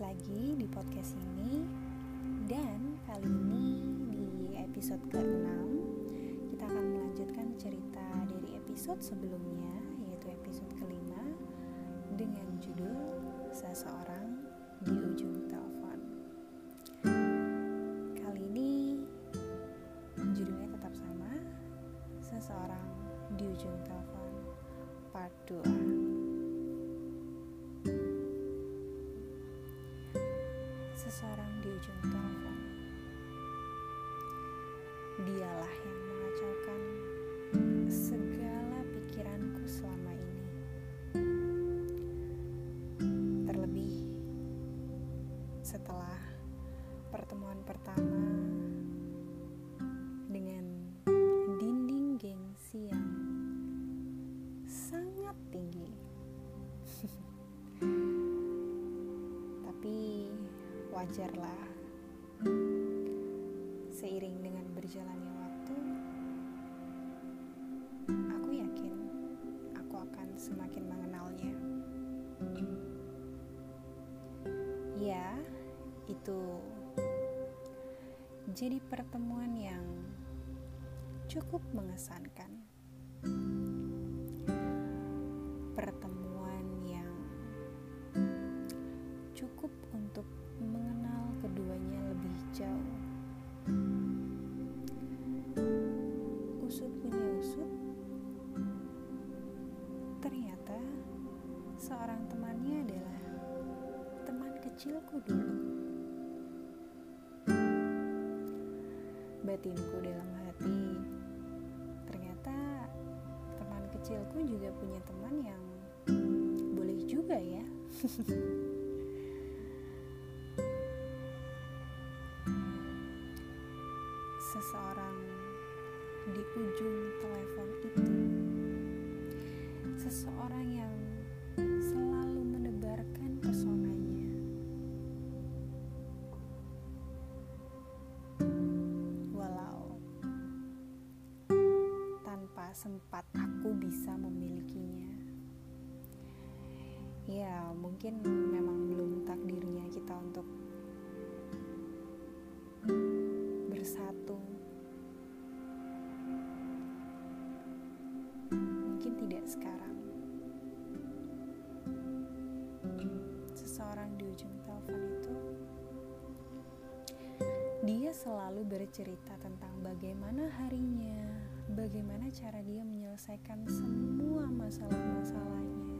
lagi di podcast ini. Dan kali ini di episode ke-6 Kita akan melanjutkan cerita dari episode sebelumnya Yaitu episode kelima Dengan judul Seseorang di Ujung Telepon. Kali ini judulnya tetap sama Seseorang di Ujung Telepon Part 2 seseorang di ujung telepon. Dialah yang wajarlah seiring dengan berjalannya waktu aku yakin aku akan semakin mengenalnya. Ya itu jadi pertemuan yang cukup mengesankan. Pertemuan yang cukup untuk ternyata seorang temannya adalah teman kecilku dulu. Batinku dalam hati, ternyata teman kecilku juga punya teman yang boleh juga ya. seseorang di ujung telepon itu seseorang yang selalu menebarkan pesonanya walau tanpa sempat aku bisa memilikinya ya mungkin memang belum takdirnya kita untuk bersatu. Mungkin tidak sekarang. Ujung telepon itu. Dia selalu bercerita tentang bagaimana harinya, bagaimana cara dia menyelesaikan semua masalah-masalahnya,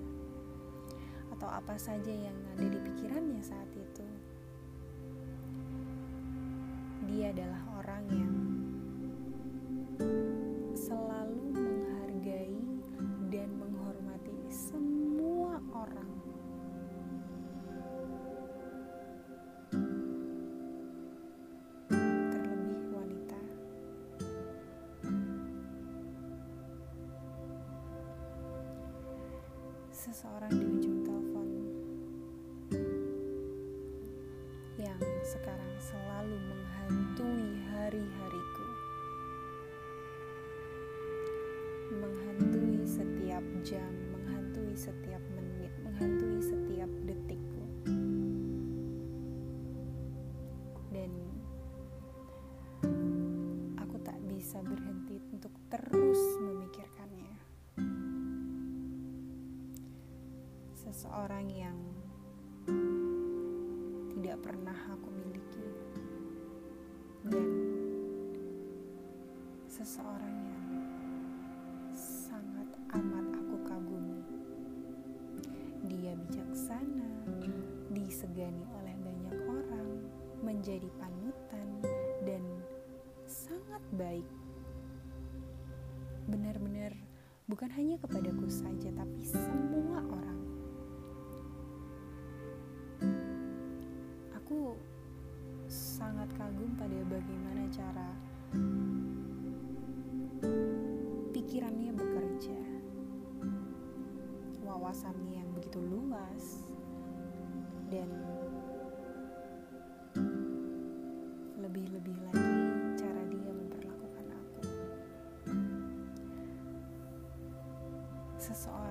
atau apa saja yang ada di pikirannya saat itu. Dia adalah orang yang Seseorang di ujung telepon yang sekarang selalu menghantui hari-hariku, menghantui setiap jam, menghantui setiap menit, menghantui setiap detikku, dan aku tak bisa berhenti untuk terus Seseorang yang tidak pernah aku miliki dan seseorang yang sangat amat aku kagumi. Dia bijaksana, disegani oleh banyak orang, menjadi panutan dan sangat baik. Benar-benar bukan hanya kepadaku saja tapi semua orang. Sangat kagum pada bagaimana cara pikirannya bekerja, wawasannya yang begitu luas, dan lebih-lebih lagi cara dia memperlakukan aku. Seseorang